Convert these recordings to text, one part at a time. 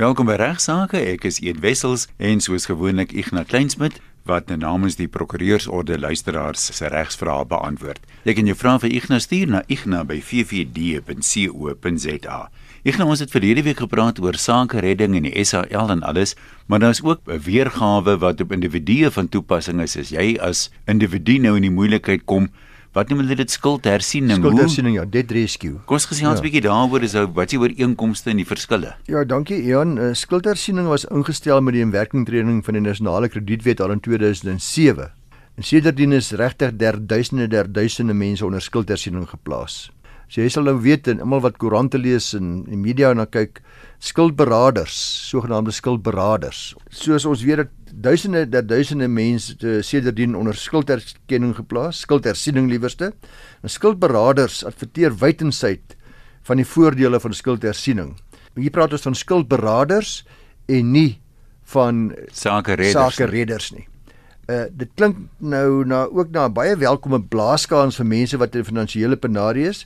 Welkom by Regsake. Ek is Eed Wessels en soos gewoonlik Ignas Kleinsmid wat namens die prokureursorde luisteraars se regsvrae beantwoord. Jy kan jou vrae vir Ignas stuur na igna@ffd.co.za. Ignas ons het verlede week gepraat oor sake redding en die SAL en alles, maar daar is ook 'n weergawe wat op individue van toepassing is as jy as individu nou in die moeilikheid kom wat noem hulle dit skuldhersiening? Skuldhersiening ja, debt rescue. Kom ons gesels 'n ja. bietjie daaroor is wat jy oor inkomste en die verskille. Ja, dankie Ian. Uh, skuldhersiening was ingestel met die inwerkingtreding van die nasionale kredietwet al in 2007. En sedertdien is regtig der duisende der duisende mense onder skuldhersiening geplaas. So jy sal nou weet en almal wat koerante lees en die media na kyk, skuldberaders, sogenaamde skuldberaders. Soos ons weet dat duisende dat duisende mense sedertdien onder skuldherkenning geplaas, skuldhersiening liewerste. En skuldberaders adverteer wydensyd van die voordele van skuldhersiening. Hier praat ons van skuldberaders en nie van sake redders. Sake redders nie. Uh dit klink nou na ook na baie welkome blaaskans vir mense wat in finansiële penarie is,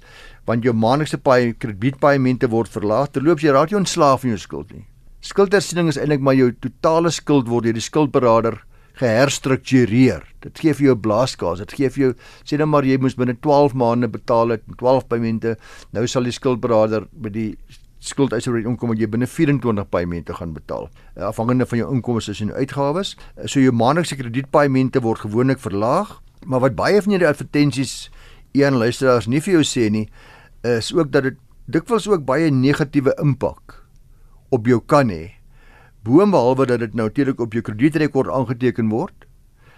want jou maandelikse paai kredietpaaiemente word verlaag terloops jy raak jy ontslaaf van jou skuld nie. Skuldersiening is eintlik maar jou totale skuld word deur die skuldberader geherstruktureer. Dit gee vir jou 'n blaaskaas. Dit gee vir jou sê nou maar jy moes binne 12 maande betaal het, 12 paaiemente. Nou sal die skuldberader by die skuldeiser omkom dat jy binne 24 paaiemente gaan betaal. Eh, afhangende van jou inkomste en uitgawes. Eh, so jou maandelikse kredietpaaiemente word gewoonlik verlaag, maar wat baie van hierdie advertensies een luisteraars nie vir jou sê nie, is ook dat dit dikwels ook baie negatiewe impak op jou kan hê. Boonbehalwe dat dit nou natuurlik op jou kredietrekord aangeteken word,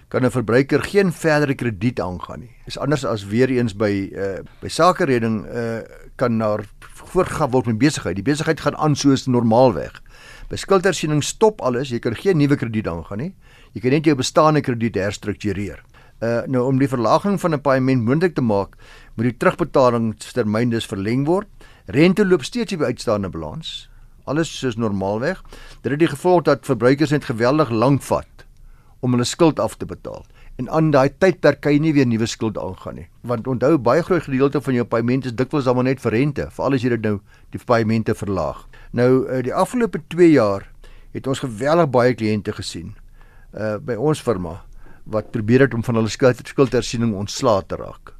kan 'n verbruiker geen verdere krediet aangaan nie. Dis anders as weer eens by uh by sakereding uh kan daar voortgaan word met besigheid. Die besigheid gaan aan soos normaalweg. By skuldhersiening stop alles, jy kan geen nuwe krediet aangaan nie. Jy kan net jou bestaande krediet herstruktureer. Uh nou om die verlaging van 'n paaiement moontlik te maak, moet die terugbetaalingstermyn dus verleng word. Rente loop steeds op uitstaande balans alles soos normaalweg. Dit het die gevolg dat verbruikers net geweldig lank vat om hulle skuld af te betaal. En aan daai tydperk kan jy nie weer nuwe skuld aangaan nie. Want onthou baie groot gedeelte van jou paaiement is dikwels almal net vir rente, veral as jy dit nou die paaimente verlaag. Nou eh, die afgelope 2 jaar het ons geweldig baie kliënte gesien uh by ons firma wat probeer het om van hulle skuld skuldhersiening ontslae te raak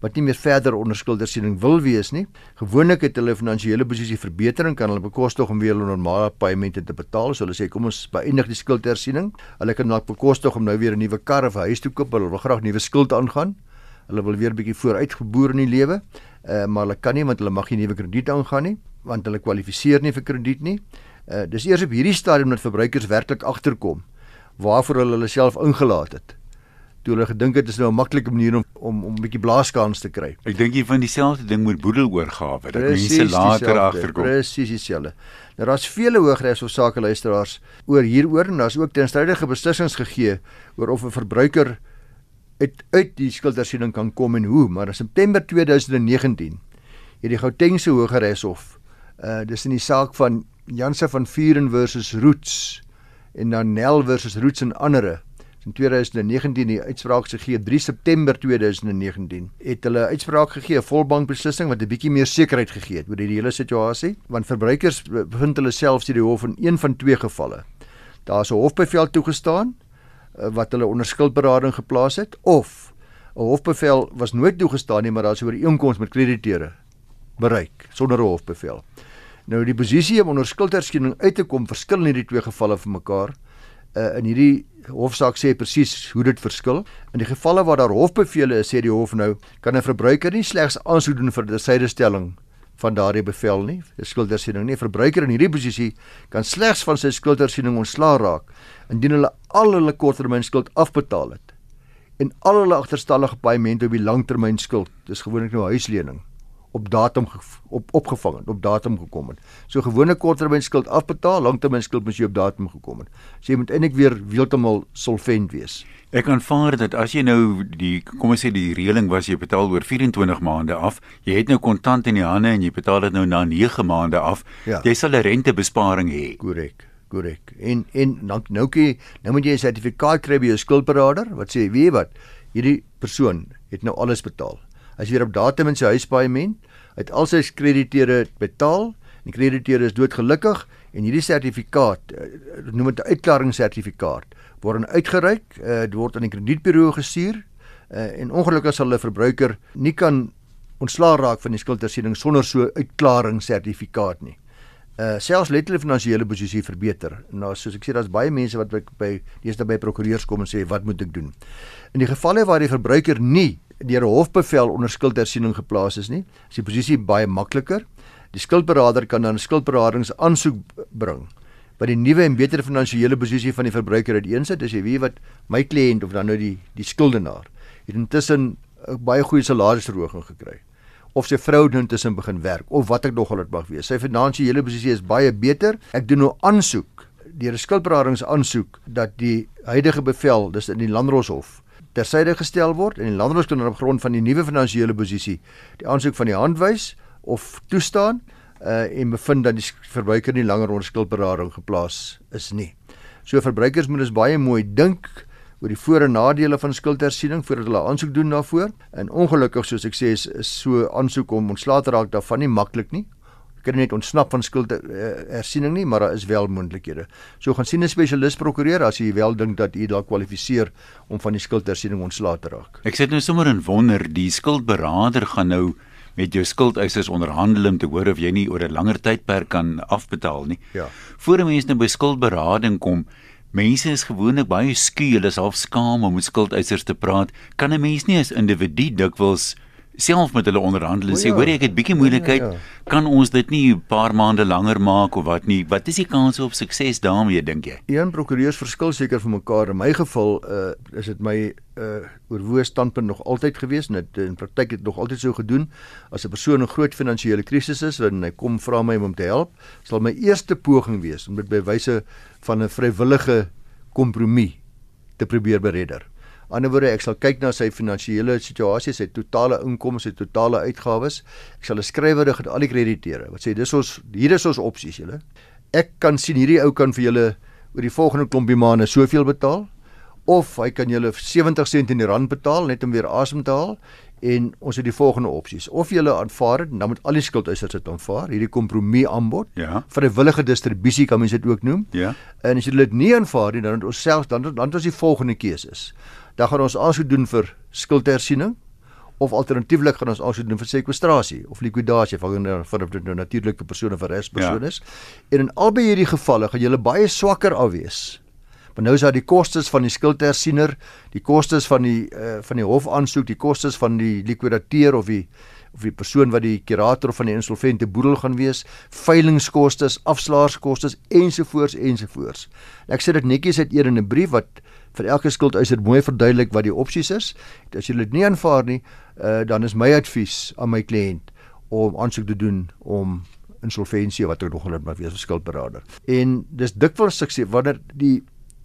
wat nie meer verder onder skuldersiening wil wees nie. Gewoonlik het hulle finansiële posisie verbeter en kan hulle bekostig om weer hulle normale paemente te betaal. So hulle sê kom ons beëindig die skuldersiening. Hulle kan dalk bekostig om nou weer 'n nuwe kar of huis te koop. Hulle wil graag nuwe skuld aangaan. Hulle wil weer 'n bietjie vooruitgeboor in die lewe. Uh, maar hulle kan nie want hulle mag nie nuwe krediet aangaan nie want hulle kwalifiseer nie vir krediet nie. Uh, dis eers op hierdie stadium dat verbruikers werklik agterkom waarvoor hulle hulle self ingelaat het toe hulle gedink het is nou 'n maklike manier om om om 'n bietjie blaaskans te kry. Ek dink jy van dieselfde ding moet boedeloorgawe dat mense later agterkom. Presies dieselfde. Nou daar's vele hooggeregshofsaake luisteraars oor hieroor en daar's ook teenstrydige beslissings gegee oor of 'n verbruiker uit uit die skuldersiening kan kom en hoe, maar in September 2019 het die Gautengse Hooggeregshof uh dis in die saak van Janse van Vuren versus Roots en dan Nel versus Roots en ander in 2019 die uitspraak gegee 3 September 2019 het hulle uitspraak gegee 'n volbank beslissing wat 'n bietjie meer sekerheid gegee het oor die hele situasie want verbruikers bevind hulle self deur die hof in een van twee gevalle. Daar's 'n hofbevel toegestaan eh, wat hulle onder skuldberading geplaas het of 'n hofbevel was nooit toegestaan nie maar daar's oor inkomste met krediteure bereik sonder 'n hofbevel. Nou die posisie om onder skuldherskening uit te kom verskil in hierdie twee gevalle van mekaar uh, in hierdie hofsaak sê presies hoe dit verskil. In die gevalle waar daar hofbevele is, sê die hof nou, kan 'n verbruiker nie slegs aansoek doen vir 'n sydestelling van daardie bevel nie. 'n Skuldersiening nie. 'n Verbruiker in hierdie posisie kan slegs van sy skuldersiening ontslaa raak indien hulle al hulle korttermynskuld afbetaal het en al hulle agterstallige paemente op die langtermynskuld, dis gewoonlik nou huislening op datum op opgevang het, op datum gekom het. So gewone korttermynskuld afbetaal, langtermynskuld moet jy op datum gekom het. So jy moet eintlik weer heeltemal solvent wees. Ek aanvaar dat as jy nou die kom ons sê die reëling was jy betaal oor 24 maande af, jy het nou kontant in die hande en jy betaal dit nou na 9 maande af, ja. jy sal 'n rentebesparing hê. Korrek. Korrek. En en dan nou kyk, nou moet jy 'n sertifikaat kry by jou skuldberader wat sê, weet jy wat, hierdie persoon het nou alles betaal as jy op datum in sy huispaaiement uit al sy krediteure betaal, die krediteure is doodgelukkig En hierdie sertifikaat, uh, noem dit 'n uitklaringssertifikaat, word uitgereik, uh, dit word aan die kredietburo gestuur en ongelukkig sal 'n verbruiker nie kan ontslaa raak van die skuldhersiening sonder so uitklaringssertifikaat nie. Uh selfs letterlik finansiële posisie verbeter. Nou soos ek sê daar's baie mense wat by, by eerste by prokureurs kom en sê wat moet ek doen? In die gevalle waar die verbruiker nie deur 'n hofbevel onder skuldhersiening geplaas is nie, is die posisie baie makliker. Die skuldberader kan dan 'n skuldberadingsaansoek bring wat die nuwe en beter finansiële posisie van die verbruiker uiteensit. As jy weet wat my kliënt of dan nou die die skuldenaar het intussen 'n baie goeie salarisverhoging gekry of sy vrou nou intussen begin werk of wat ek nog al dit mag wees. Sy finansiële posisie is baie beter. Ek doen nou aansoek deur 'n skuldberadingsaansoek dat die huidige bevel, dis in die Landdroshof, tersyde gestel word en die Landdros kan op grond van die nuwe finansiële posisie die aansoek van die hand wys of toestaan uh en bevind dat die verbruiker nie langer onder skuldberading geplaas is nie. So verbruikers moet dus baie mooi dink oor die voor en nadele van skuldhersiening voordat hulle aansoek doen daarvoor. En ongelukkig soos ek sê is, is so aansoek om ontslae te raak daarvan nie maklik nie. Kan net ontsnap van skuldhersiening nie, maar daar is wel moontlikhede. So gaan sien 'n spesialis prokureur as jy wel dink dat jy dalk kwalifiseer om van die skuldhersiening ontslae te raak. Ek sit nou sommer in wonder, die skuldberader gaan nou met jou skuldeisers onderhandel om te hoor of jy nie oor 'n langer tydperk kan afbetaal nie. Ja. Voor 'n mens nou by skuldberading kom, Mense is gewoonlik baie skuw, hulle is half skaam om met skuldeisers te praat. Kan 'n mens nie as individu dikwels self met hulle onderhandel en sê, ja. "Hoor ek het bietjie moeilikheid, ja, ja, ja. kan ons dit nie 'n paar maande langer maak of wat nie? Wat is die kans op sukses daarmee dink jy?" Een prokureurs verskil seker van mekaar. In my geval uh is dit my uh oorwoe standpunt nog altyd gewees en dit in praktyk het nog altyd so gedoen as 'n persoon in groot finansiële krisis is en hy kom vra my om hom te help, sal my eerste poging wees om dit by wyse van 'n vrywillige kompromie te probeer beredder. Anderswoorde ek sal kyk na sy finansiële situasie, sy totale inkomste, sy totale uitgawes. Ek sal 'n skrywerdig aan al die krediteure wat sê dis ons hier is ons opsies julle. Ek kan sien hierdie ou kan vir julle oor die volgende klompie maande soveel betaal of hy kan julle 70 sent in die rand betaal net om weer asem te haal en ons het die volgende opsies of jy aanvaar dit dan moet al die skuldeisers dit aanvaar hierdie kompromie aanbod ja. vrywillige distribusie kan mens dit ook noem ja. en as jy dit nie aanvaar nie dan het ons self dan dan het ons die volgende keuses dan gaan ons aansoek doen vir skuldhersiening of alternatiefelik gaan ons aansoek doen vir sekwestrasie of likwidasie van van dit nou natuurlike persone of regspersone ja. is. En in albei hierdie gevalle gaan jy baie swakker afwees. Want nou is daar die kostes van die skuldhersiener, die kostes van die uh, van die hofaansoek, die kostes van die likwidateur of die of die persoon wat die kurator van die insolvente boedel gaan wees, veilingskoste, afslaerskoste ensovoorts ensovoorts. Ek sê dit netjies uit eer in 'n brief wat vir elke skuldeiser mooi verduidelik wat die opsies is. As jy dit nie aanvaar nie, uh, dan is my advies aan my kliënt om aansoek te doen om insolventie wat ook nog hulle maar wees 'n skuldberader. En dis dikwels sukses wanneer die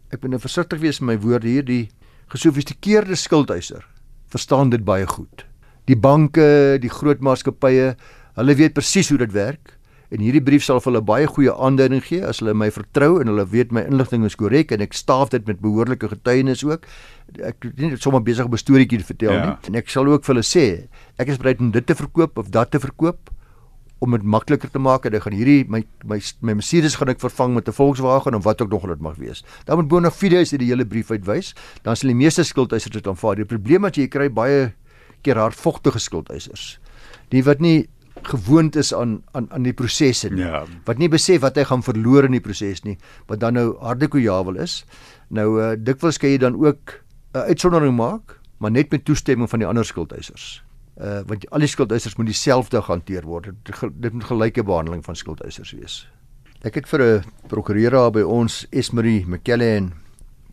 ek moet nou versigtig wees met my woorde hier, die gesofistikeerde skuldeiser verstaan dit baie goed. Die banke, die groot maatskappye, hulle weet presies hoe dit werk. En hierdie brief sal vir hulle baie goeie aanduiding gee as hulle my vertrou en hulle weet my inligting is korrek en ek staaf dit met behoorlike getuienis ook. Ek is nie sommer besig om 'n storieetjie te vertel ja. nie. En ek sal ook vir hulle sê, ek is bereid om dit te verkoop of dat te verkoop om dit makliker te maak en ek gaan hierdie my my my Mercedes gaan ek vervang met 'n Volkswagen of wat ook nog dit mag wees. Dan moet bona fides uit die hele brief uitwys, dan sal die meeste skuldeisers dit aanvaar. Die probleem wat jy kry baie keer hardvogtige skuldeisers. Die wat nie gewoond is aan aan aan die prosesse nie. Ja. Wat nie besef wat hy gaan verloor in die proses nie, wat dan nou harde kojawel is. Nou uh, dikwels kan jy dan ook 'n uh, uitsondering maak, maar net met toestemming van die ander skuldeisers. Uh want al die skuldeisers moet dieselfde hanteer word. Dit, dit moet gelyke behandeling van skuldeisers wees. Ek het vir 'n prokureur by ons Esmerie McKellen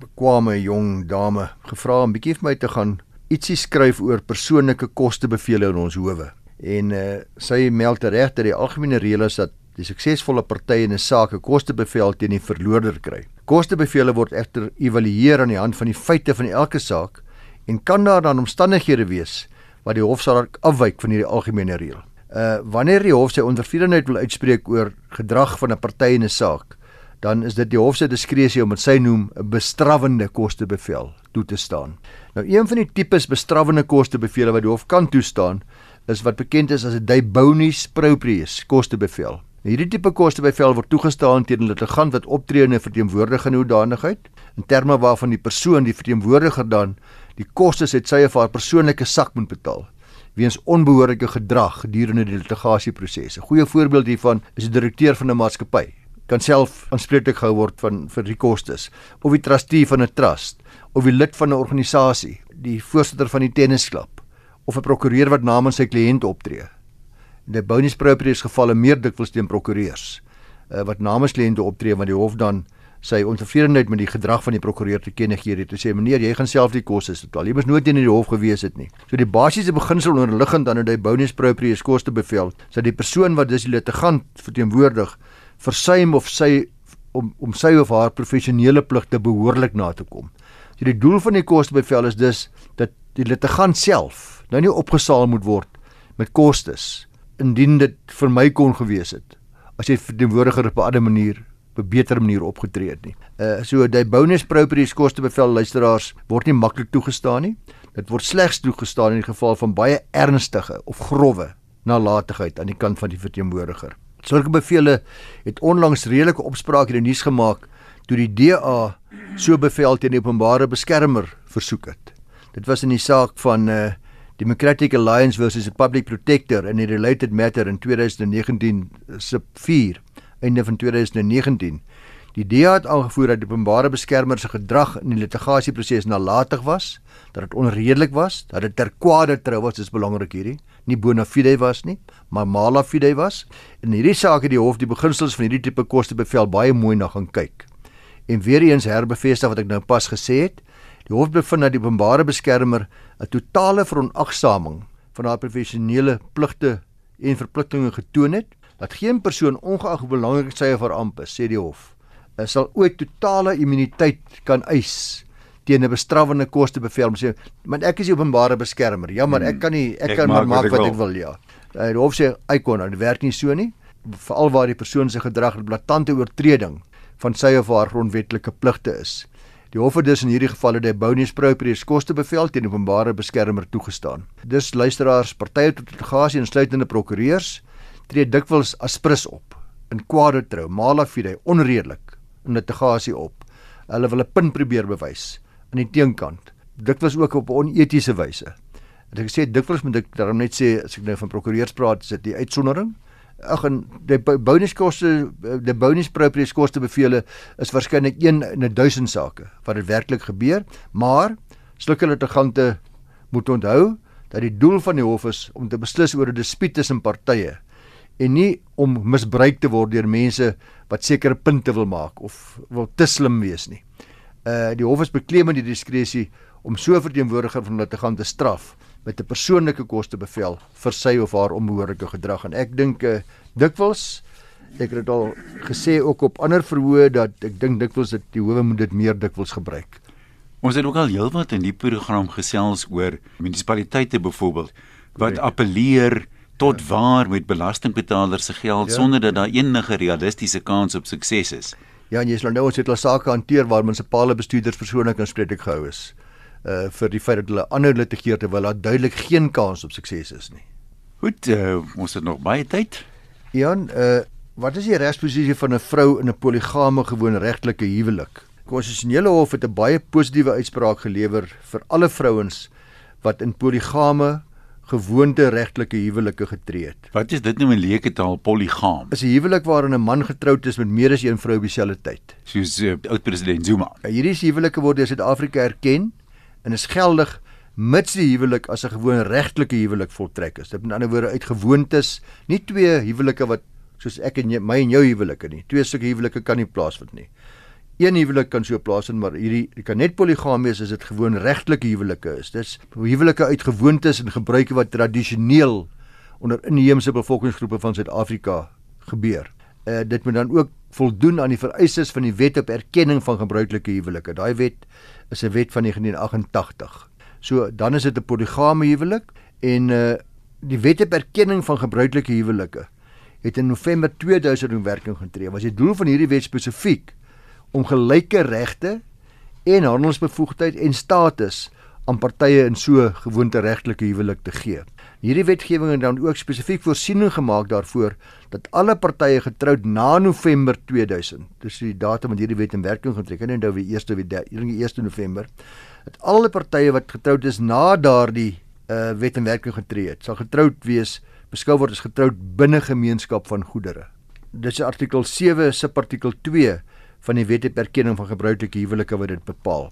bekwame jong dame gevra om bietjie vir my te gaan ietsie skryf oor persoonlike kostebevele in ons howe en uh, sy meld reg dat die algemene reël is dat die suksesvolle partye in 'n saak 'n kostebevel teen die verloorder kry. Kostebevele word egter evalueer aan die hand van die feite van elke saak en kan daar dan omstandighede wees wat die hof sal afwyk van hierdie algemene reël. Uh wanneer die hof sy ondervredenheid wil uitspreek oor gedrag van 'n party in 'n saak, dan is dit die hof se diskresie om dit sy noem 'n bestrawende kostebevel toe te staan. Nou een van die tipes bestrawende kostebevele wat die hof kan toestaan, is wat bekend is as 'n Debonis proprius kostebevel. Hierdie tipe kostebevel word toegestaan teen 'n litigant wat optree in 'n verteenwoordigende hoedanigheid in terme waarvan die persoon die verteenwoordiger dan die kostes uit sy of haar persoonlike sak moet betaal weens onbehoorlike gedrag gedurende die litigasieproses. 'n Goeie voorbeeld hiervan is die direkteur van 'n maatskappy kan self aanspreeklik gehou word van vir die kostes of die trustee van 'n trust of die lid van 'n organisasie, die voorsitter van die tennisklub of 'n prokureur wat namens sy kliënt optree. In die bonus proprius gevalle meer dikwels teen prokureurs uh, wat namens kliënte optree want die hof dan sy ontevredenheid met die gedrag van die prokureur te kenne gee het. Hy sê meneer, jy gaan self die koste betaal. Jy moes nooit in die hof gewees het nie. So die basiese beginsel onderliggend aan die bonus proprius koste bevel, dat die persoon wat dis die litigant verteenwoordig, versuim of sy om om sy of haar professionele pligte behoorlik na te kom. So die doel van die koste bevel is dus dat die litigant self nou nie opgesaal moet word met kostes indien dit vir my kon gewees het as jy verteenwoordiger op 'n ander manier op 'n beter manier opgetree het nie. Uh so die bonus properties koste bevel luisteraars word nie maklik toegestaan nie. Dit word slegs toegestaan in die geval van baie ernstige of grouwe nalatigheid aan die kant van die verteenwoordiger. Sulke bevele het onlangs redelike opspraak in die nuus gemaak toe die DA so bevel teen die openbare beskermer versoek het. Dit was in die saak van uh Democratic Alliance versus the Public Protector in 'n related matter in 2019 se 4 einde van 2019. Die DA het aangevoer dat die openbare beskermer se gedrag in die litigasieproses nalatig was, dat dit onredelik was, dat dit ter kwade trou was, dis belangrik hierdie, nie bona fide was nie, maar mala fide was. In hierdie saak het die hof die beginsels van hierdie tipe koste bevel baie mooi na gaan kyk. En weer eens herbevestig wat ek nou pas gesê het, die hof bevind dat die openbare beskermer 'n totale veronagsaming van haar professionele pligte en verpligtinge getoon het dat geen persoon ongeag hoe belangrik sy of haar amp is, sê die hof, sal ooit totale immuniteit kan eis teen 'n bestrawende koste bevel om sê, "Maar ek is die openbare beskermer." Ja, maar ek hmm. kan nie ek, ek kan maak, maak wat ek wil, ja. Eh, die hof sê, "Eikon, dit werk nie so nie." Veral waar die persoon se gedrag 'n blaatante oortreding van sy of haar grondwetlike pligte is. Die hof het dus in hierdie geval het die bonus proprius koste bevel teen openbare beskermer toegestaan. Dus luisteraars, partye tot litigasie insluitende prokureurs tree dikwels aspris op in kwade trou, mala fide, onredelik in litigasie op. Hulle wil 'n punt probeer bewys aan die teenkant. Dikwels ook op 'n onetiese wyse. En ek sê dikwels moet ek daarom net sê as ek nou van prokureurs praat, is dit die uitsondering. Ag en die bonuskoste, die bonus proprius koste bevele is waarskynlik 1 in 'n 1000 sake wat dit werklik gebeur, maar sulke litigante moet onthou dat die doel van die hof is om te beslis oor 'n dispuut tussen partye en nie om misbruik te word deur mense wat sekere punte wil maak of wil te slim wees nie. Uh die hof is bekleem met die diskresie om so 'n verteenwoordiger van hulle te gaan te straf met 'n persoonlike koste bevel vir sy of haar onbehoorlike gedrag en ek dink uh, dikwels ek het dit al gesê ook op ander verhoë dat ek dink dikwels dat die howe moet dit meer dikwels gebruik. Ons het ook al heelwat in die program gesels oor munisipaliteite byvoorbeeld wat appeleer tot waar met belastingbetalers se geld ja. sonder dat daar enige realistiese kans op sukses is. Ja, en jy sal nou ons het al sake hanteer waar munisipale bestuurders persoonlik aanspreeklik gehou is uh vir die feit dat hulle ander litigeer terwyl daar duidelik geen kans op sukses is nie. Goed, uh, ons het nog baie tyd. Jan, uh wat is die regsposisie van 'n vrou in 'n poligame gewoonregtelike huwelik? Konstitusionele Hof het 'n baie positiewe uitspraak gelewer vir alle vrouens wat in poligame gewoonte regtelike huwelike getree het. Wat is dit nou in leuke taal poligam? Is 'n huwelik waarin 'n man getroud is met meer as een vrou op dieselfde tyd. Soos uh, oud president Zuma. Ja, hierdie huwelike word deur Suid-Afrika erken en is geldig mits die huwelik as 'n gewoon regtelike huwelik voltrek is. Dit met ander woorde uit gewoontes, nie twee huwelike wat soos ek en jy, my en jou huwelike nie. Twee sulke huwelike kan nie plaasvind nie een huwelik kan so plaasvind, maar hierdie kan net poligaam wees as dit gewoon regtelike huwelike is. Dis huwelike uit gewoontes en gebruike wat tradisioneel onder inheemse bevolkingsgroepe van Suid-Afrika gebeur. Uh dit moet dan ook voldoen aan die vereistes van die Wet op Erkenning van Gebruikelike Huwelike. Daai wet is 'n wet van 1988. So dan is dit 'n poligame huwelik en uh die Wet op Erkenning van Gebruikelike Huwelike het in November 2000 in werking getree. Was die doel van hierdie wet spesifiek om gelyke regte en handelsbevoegdheid en status aan partye in so gewoonte regtelike huwelik te gee. Hierdie wetgewing het dan ook spesifiek voorsiening gemaak daarvoor dat alle partye getroud na November 2000, dis die datum wat hierdie wet in werking getree het, en nou die eerste die 1 November, dat alle partye wat getroud is na daardie uh, wet in werking getree het, sal getroud wees beskou word as getroud binne gemeenskap van goedere. Dis artikel 7 subartikel 2 van die wet op erkenning van gebruikelike huwelike wat dit bepaal.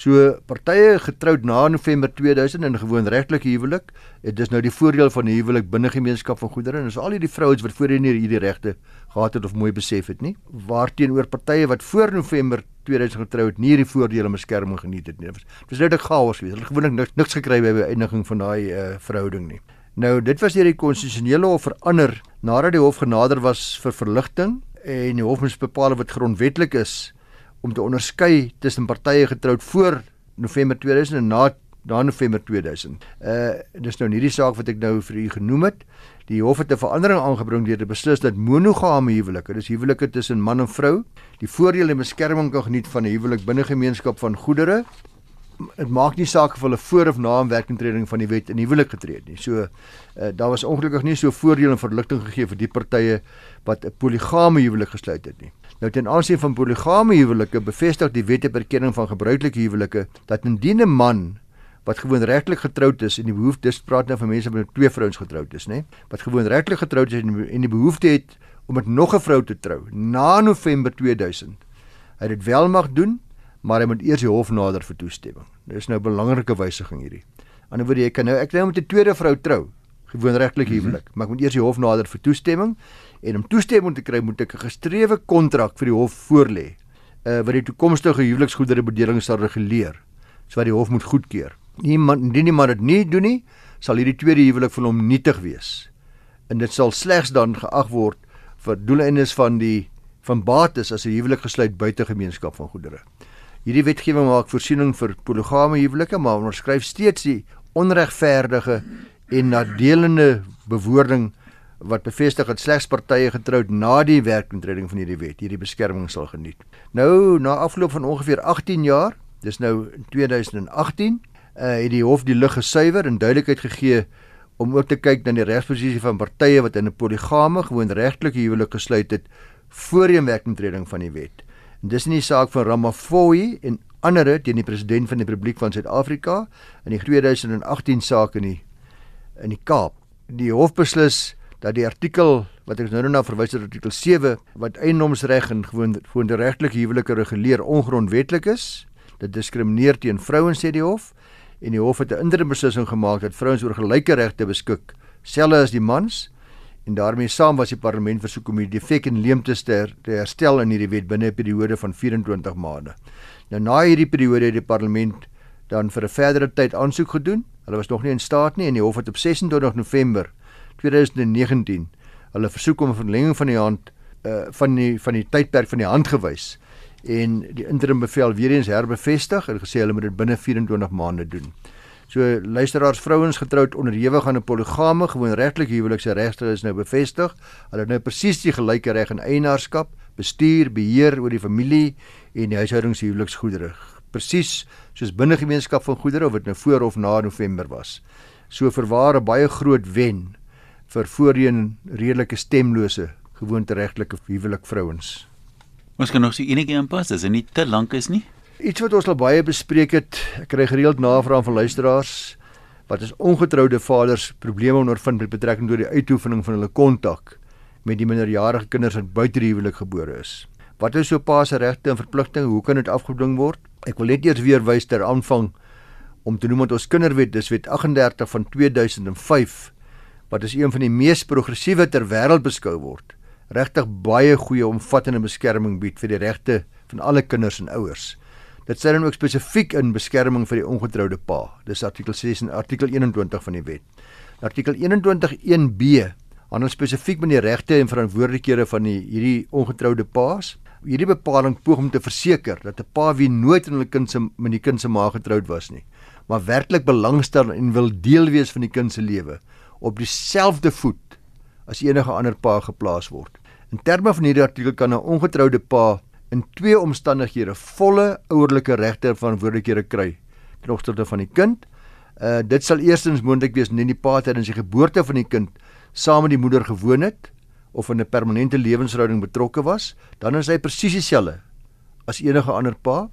So partye getroud na November 2000 in gewoon regtelike huwelik, het dis nou die voordeel van 'n huwelik binne gemeenskap van goedere en dis al hierdie vrouens wat voorheen nie hierdie regte gehad het of mooi besef het nie. Waarteenoor partye wat voor November 2000 getrou het, nie hierdie voordele en beskerming geniet het nie. Dit was net 'n chaos geweest. Hulle gewoonlik niks, niks gekry by die eindiging van daai uh, verhouding nie. Nou dit was deur die konstitusionele hof verander nadat die hof genader was vir verligting en die hof moes bepaal wat grondwetlik is om te onderskei tussen partye getroud voor November 2000 en na na November 2000. Uh dis nou nie die saak wat ek nou vir u genoem het. Die hof het 'n verandering aangebring deur te beslis dat monogame huwelike, dis huwelike tussen man en vrou, die voordele en beskerming kan geniet van 'n huwelik binne gemeenskap van goedere dit maak nie saak of hulle voor of na 'n werkintreding van die wet in huwelik getree het nie. So uh, daar was ongelukkig nie so voordeel en verligting gegee vir die partye wat 'n poligame huwelik gesluit het nie. Nou ten aansien van poligame huwelike bevestig die wet op erkenning van gebruikelike huwelike dat indien 'n man wat gewoon regtelik getroud is en die behoefte dis praat nou van mense wat met twee vrouens getroud is, nê? Wat gewoon regtelik getroud is en die behoefte het om met nog 'n vrou te trou na November 2000. Hy dit wel mag doen maar hy moet eers die hof nader vir toestemming. Dit is nou 'n belangrike wysiging hierdie. Anderswoorde jy kan nou ek nou met 'n tweede vrou trou, gewoon regtelik mhm. huwelik, mm -hmm. maar ek moet eers die hof nader vir toestemming en om toestemming te kry moet ek 'n gestrewe kontrak vir die hof voorlê. Uh wat die toekomstige huweliksgoedere bedeling sal reguleer, so wat die hof moet goedkeur. Niemand indien iemand dit nie doen nie, sal hierdie tweede huwelik vir hom nietig wees. En dit sal slegs dan geag word vir doeleindes van die van bates as 'n huwelik gesluit buite gemeenskap van goedere. Hierdie wetgewing maak voorsiening vir polygame huwelike, maar onderskryf steeds die onregverdige en nadelende bewoording wat bevestig dat slegs partye getroud na die werkintreding van hierdie wet hierdie beskerming sal geniet. Nou na afloop van ongeveer 18 jaar, dis nou in 2018, uh, het die hof die lig gesuiwer en duidelikheid gegee om ook te kyk na die regsposisie van partye wat in 'n polygame gewoon regtelike huwelik gesluit het voor die werkintreding van die wet. Dis nie die saak van Ramaphosa en ander teen die president van die Republiek van Suid-Afrika in die 2018 saak in die in die Kaap. Die hof beslis dat die artikel wat ek nou nou na verwys het artikel 7 wat eiendomsreg en gewoon gewoon die regtelike huwelike reguleer ongrondwetlik is. Dit diskrimineer teen vrouens sê die hof en die hof het 'n interim beslissing gemaak dat vrouens oor gelyke regte beskik, selfs as die mans en daarmee saam was die parlement versoek om die defek en leemtes te, her, te herstel in hierdie wet binne 'n periode van 24 maande. Nou na hierdie periode het die parlement dan vir 'n verdere tyd aansoek gedoen. Hulle was nog nie in staat nie en die hof het op 26 November 2019 hulle versoek om 'n verlenging van die hand uh, van die van die tydperk van die hand gewys en die interim bevel weer eens herbevestig en gesê hulle moet dit binne 24 maande doen. So luisteraars vrouens getroud onderhewig aan 'n poligame gewoon regtelike huwelikse regte is nou bevestig. Hulle het nou presies die gelyke reg in eienaarskap, bestuur, beheer oor die familie en die huishoudingshuweliksgoedere. Presies soos binne gemeenskap van goedere of dit nou voor of na November was. So verwaar 'n baie groot wen vir voorheen redelike stemlose gewoonte regtelike huwelik vrouens. Ons kan nog so enige aanpas as dit nie te lank is nie. Iets wat ons al baie bespreek het, ek kry gereeld navrae van luisteraars wat is ongetroude vaders probleme ondervind met betrekking tot die uitoefening van hulle kontak met die minderjarige kinders wat buite die huwelik gebore is. Wat is so pa se regte en verpligtinge? Hoe kan dit afgedwing word? Ek wil net eers weer wys ter aanvang om te noem dat ons kinderwet, dis wet 38 van 2005 wat as een van die mees progressiewe ter wêreld beskou word, regtig baie goeie omvattende beskerming bied vir die regte van alle kinders en ouers. Dit sê dan ook spesifiek in beskerming vir die ongetroude pa. Dis artikel 6 en artikel 21 van die wet. Artikel 21 1B handel spesifiek met die regte en verantwoordelikhede van die hierdie ongetroude paas. Hierdie bepaling poog om te verseker dat 'n pa wie nooit in hulle kind se met die kind se ma getroud was nie, maar werklik belangstel en wil deel wees van die kind se lewe op dieselfde voet as enige ander pa geplaas word. In terme van hierdie artikel kan 'n ongetroude pa in twee omstandighede volle ouerlike regte en verantwoordelikhede kry ten opsigte van die kind. Uh dit sal eerstens moontlik wees indien die pa tydens die geboorte van die kind saam met die moeder gewoon het of in 'n permanente lewensverhouding betrokke was, dan is hy presies dieselfde as enige ander pa.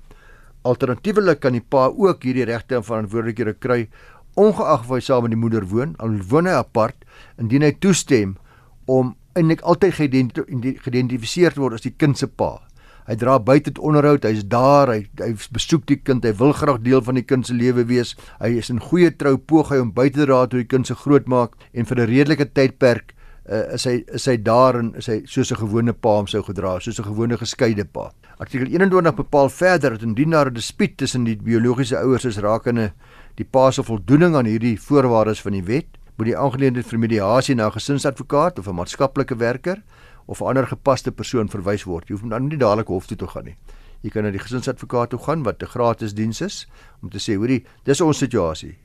Alternatiefelik kan die pa ook hierdie regte en verantwoordelikhede kry ongeag of hy saam met die moeder woon, al woon hy apart, indien hy toestem om eintlik altyd geïdentifiseer te word as die kind se pa. Hy dra buite dit onderhoud, hy's daar, hy hy besoek die kind, hy wil graag deel van die kind se lewe wees. Hy is in goeie trou poog hy om buite te dra toe die kind se grootmaak en vir 'n redelike tydperk uh, is hy is hy daar en is hy soos 'n gewone pa hom sou gedra, soos 'n gewone geskeide pa. Artikel 21 bepaal verder dat indien daar 'n dispuut tussen die biologiese ouers is rakende die pa se voldoening aan hierdie voorwaardes van die wet, moet die aangeleentheid vir mediasie na 'n gesinsadvokaat of 'n maatskaplike werker of 'n ander gepaste persoon verwys word. Jy hoef dan nie dadelik hof toe te gaan nie. Jy kan na die gesinsadvokaat toe gaan wat 'n gratis diens is om te sê, hoorie, dis ons situasie.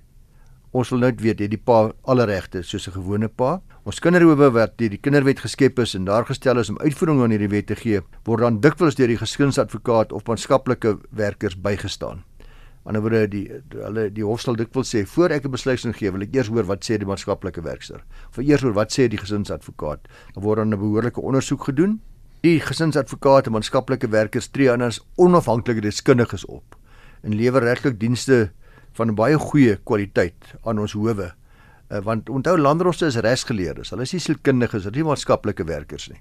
Ons wil net weet het die pa alle regte soos 'n gewone pa. Ons kinderhoewe wat deur die kinderwet geskep is en daar gestel is om uitvoering aan hierdie wet te gee, word dan dikwels deur die gesinsadvokaat of maatskaplike werkers bygestaan ander woorde die hulle die hof sal dikwels sê voor ek 'n besluiting gee wil ek eers hoor wat sê die maatskaplike werkster. Of eers hoor wat sê die gesinsadvokaat. Dan word dan 'n behoorlike ondersoek gedoen. Die gesinsadvokaat en maatskaplike werkers tree aan as onafhanklike deskundiges op en lewer regtig dienste van baie goeie kwaliteit aan ons howe. Uh, want onthou landroste is regsgeleerdes. Hulle is nie sielkundiges hulle is nie maatskaplike werkers nie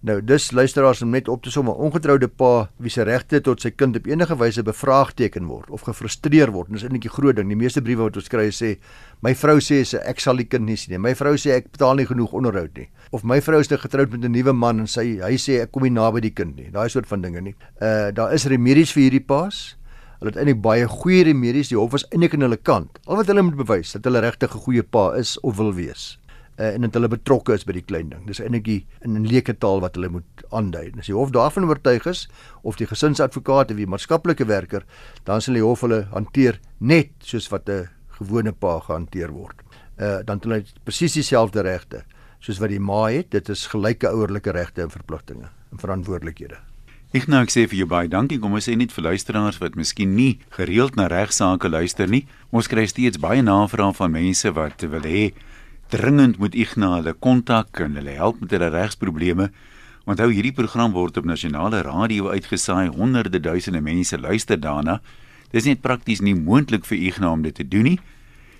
Nou dis luisteraars om net op te som 'n ongetroude pa wie se regte tot sy kind op enige wyse bevraagteken word of gefrustreer word. Dis eintlik 'n groot ding. Die meeste briewe wat ons kry sê my vrou sê sy ek sal die kind nie sien nie. My vrou sê ek betaal nie genoeg onderhoud nie. Of my vrou is nou getroud met 'n nuwe man en sy hy sê ek kom nie naby die kind nie. Daai soort van dinge nie. Uh daar is remedies vir hierdie paas. Hulle het eintlik baie goeie remedies. Die hof is eintlik aan hulle kant. Al wat hulle moet bewys dat hulle regtig 'n goeie pa is of wil wees uh, en dat hulle betrokke is by die klein ding. Dis eintlik in 'n leuke taal wat hulle moet aandui. As die hof daarvan oortuig is of die gesinsadvokaat of die maatskaplike werker, dan sal die hof hulle hanteer net soos wat 'n gewone pa gehanteer word. Uh dan het hulle presies dieselfde regte soos wat die ma het. Dit is gelyke ouerlike regte en verpligtinge en verantwoordelikhede. Ek nou ek sê vir jou baie dankie. Kom ons sê net vir luisteraars wat miskien nie gereeld na regsaake luister nie. Ons kry steeds baie navrae van mense wat wil hê dringend moet Ignas hulle kontak en hulle help met hulle regsprobleme. Onthou hierdie program word op nasionale radio uitgesaai. Honderde duisende mense luister daarna. Dis net prakties nie moontlik vir Ignas om dit te doen nie.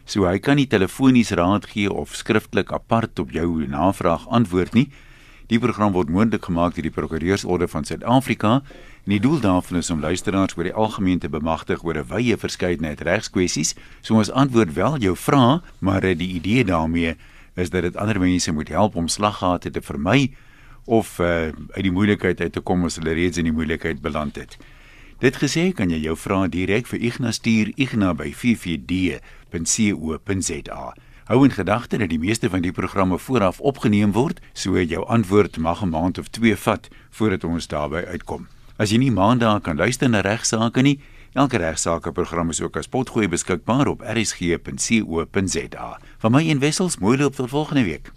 So hy kan nie telefonies raad gee of skriftelik apart op jou navraag antwoord nie. Die program word moontlik gemaak deur die Prokureursorde van Suid-Afrika en die doel daarvan is om luisteraars oor die algemeen te bemagtig oor 'n wye verskeidenheid regskwessies. So ons antwoord wel jou vrae, maar die idee daarmee is dat dit ander mense moet help om slaggate te vermy of uh, uit die moeilikheid uit te kom as hulle reeds in die moeilikheid beland het. Dit gesê kan jy jou vrae direk vir Ignas stuur Ignas by 44d.co.za. Hou in gedagte dat die meeste van die programme vooraf opgeneem word, so jou antwoord mag 'n maand of 2 vat voordat ons daarby uitkom. As jy nie maandag kan luister na regsaake nie, elke regsaake program is ook as potgooi beskikbaar op rsg.co.za. Van my en Wessels, mooi loop tot volgende week.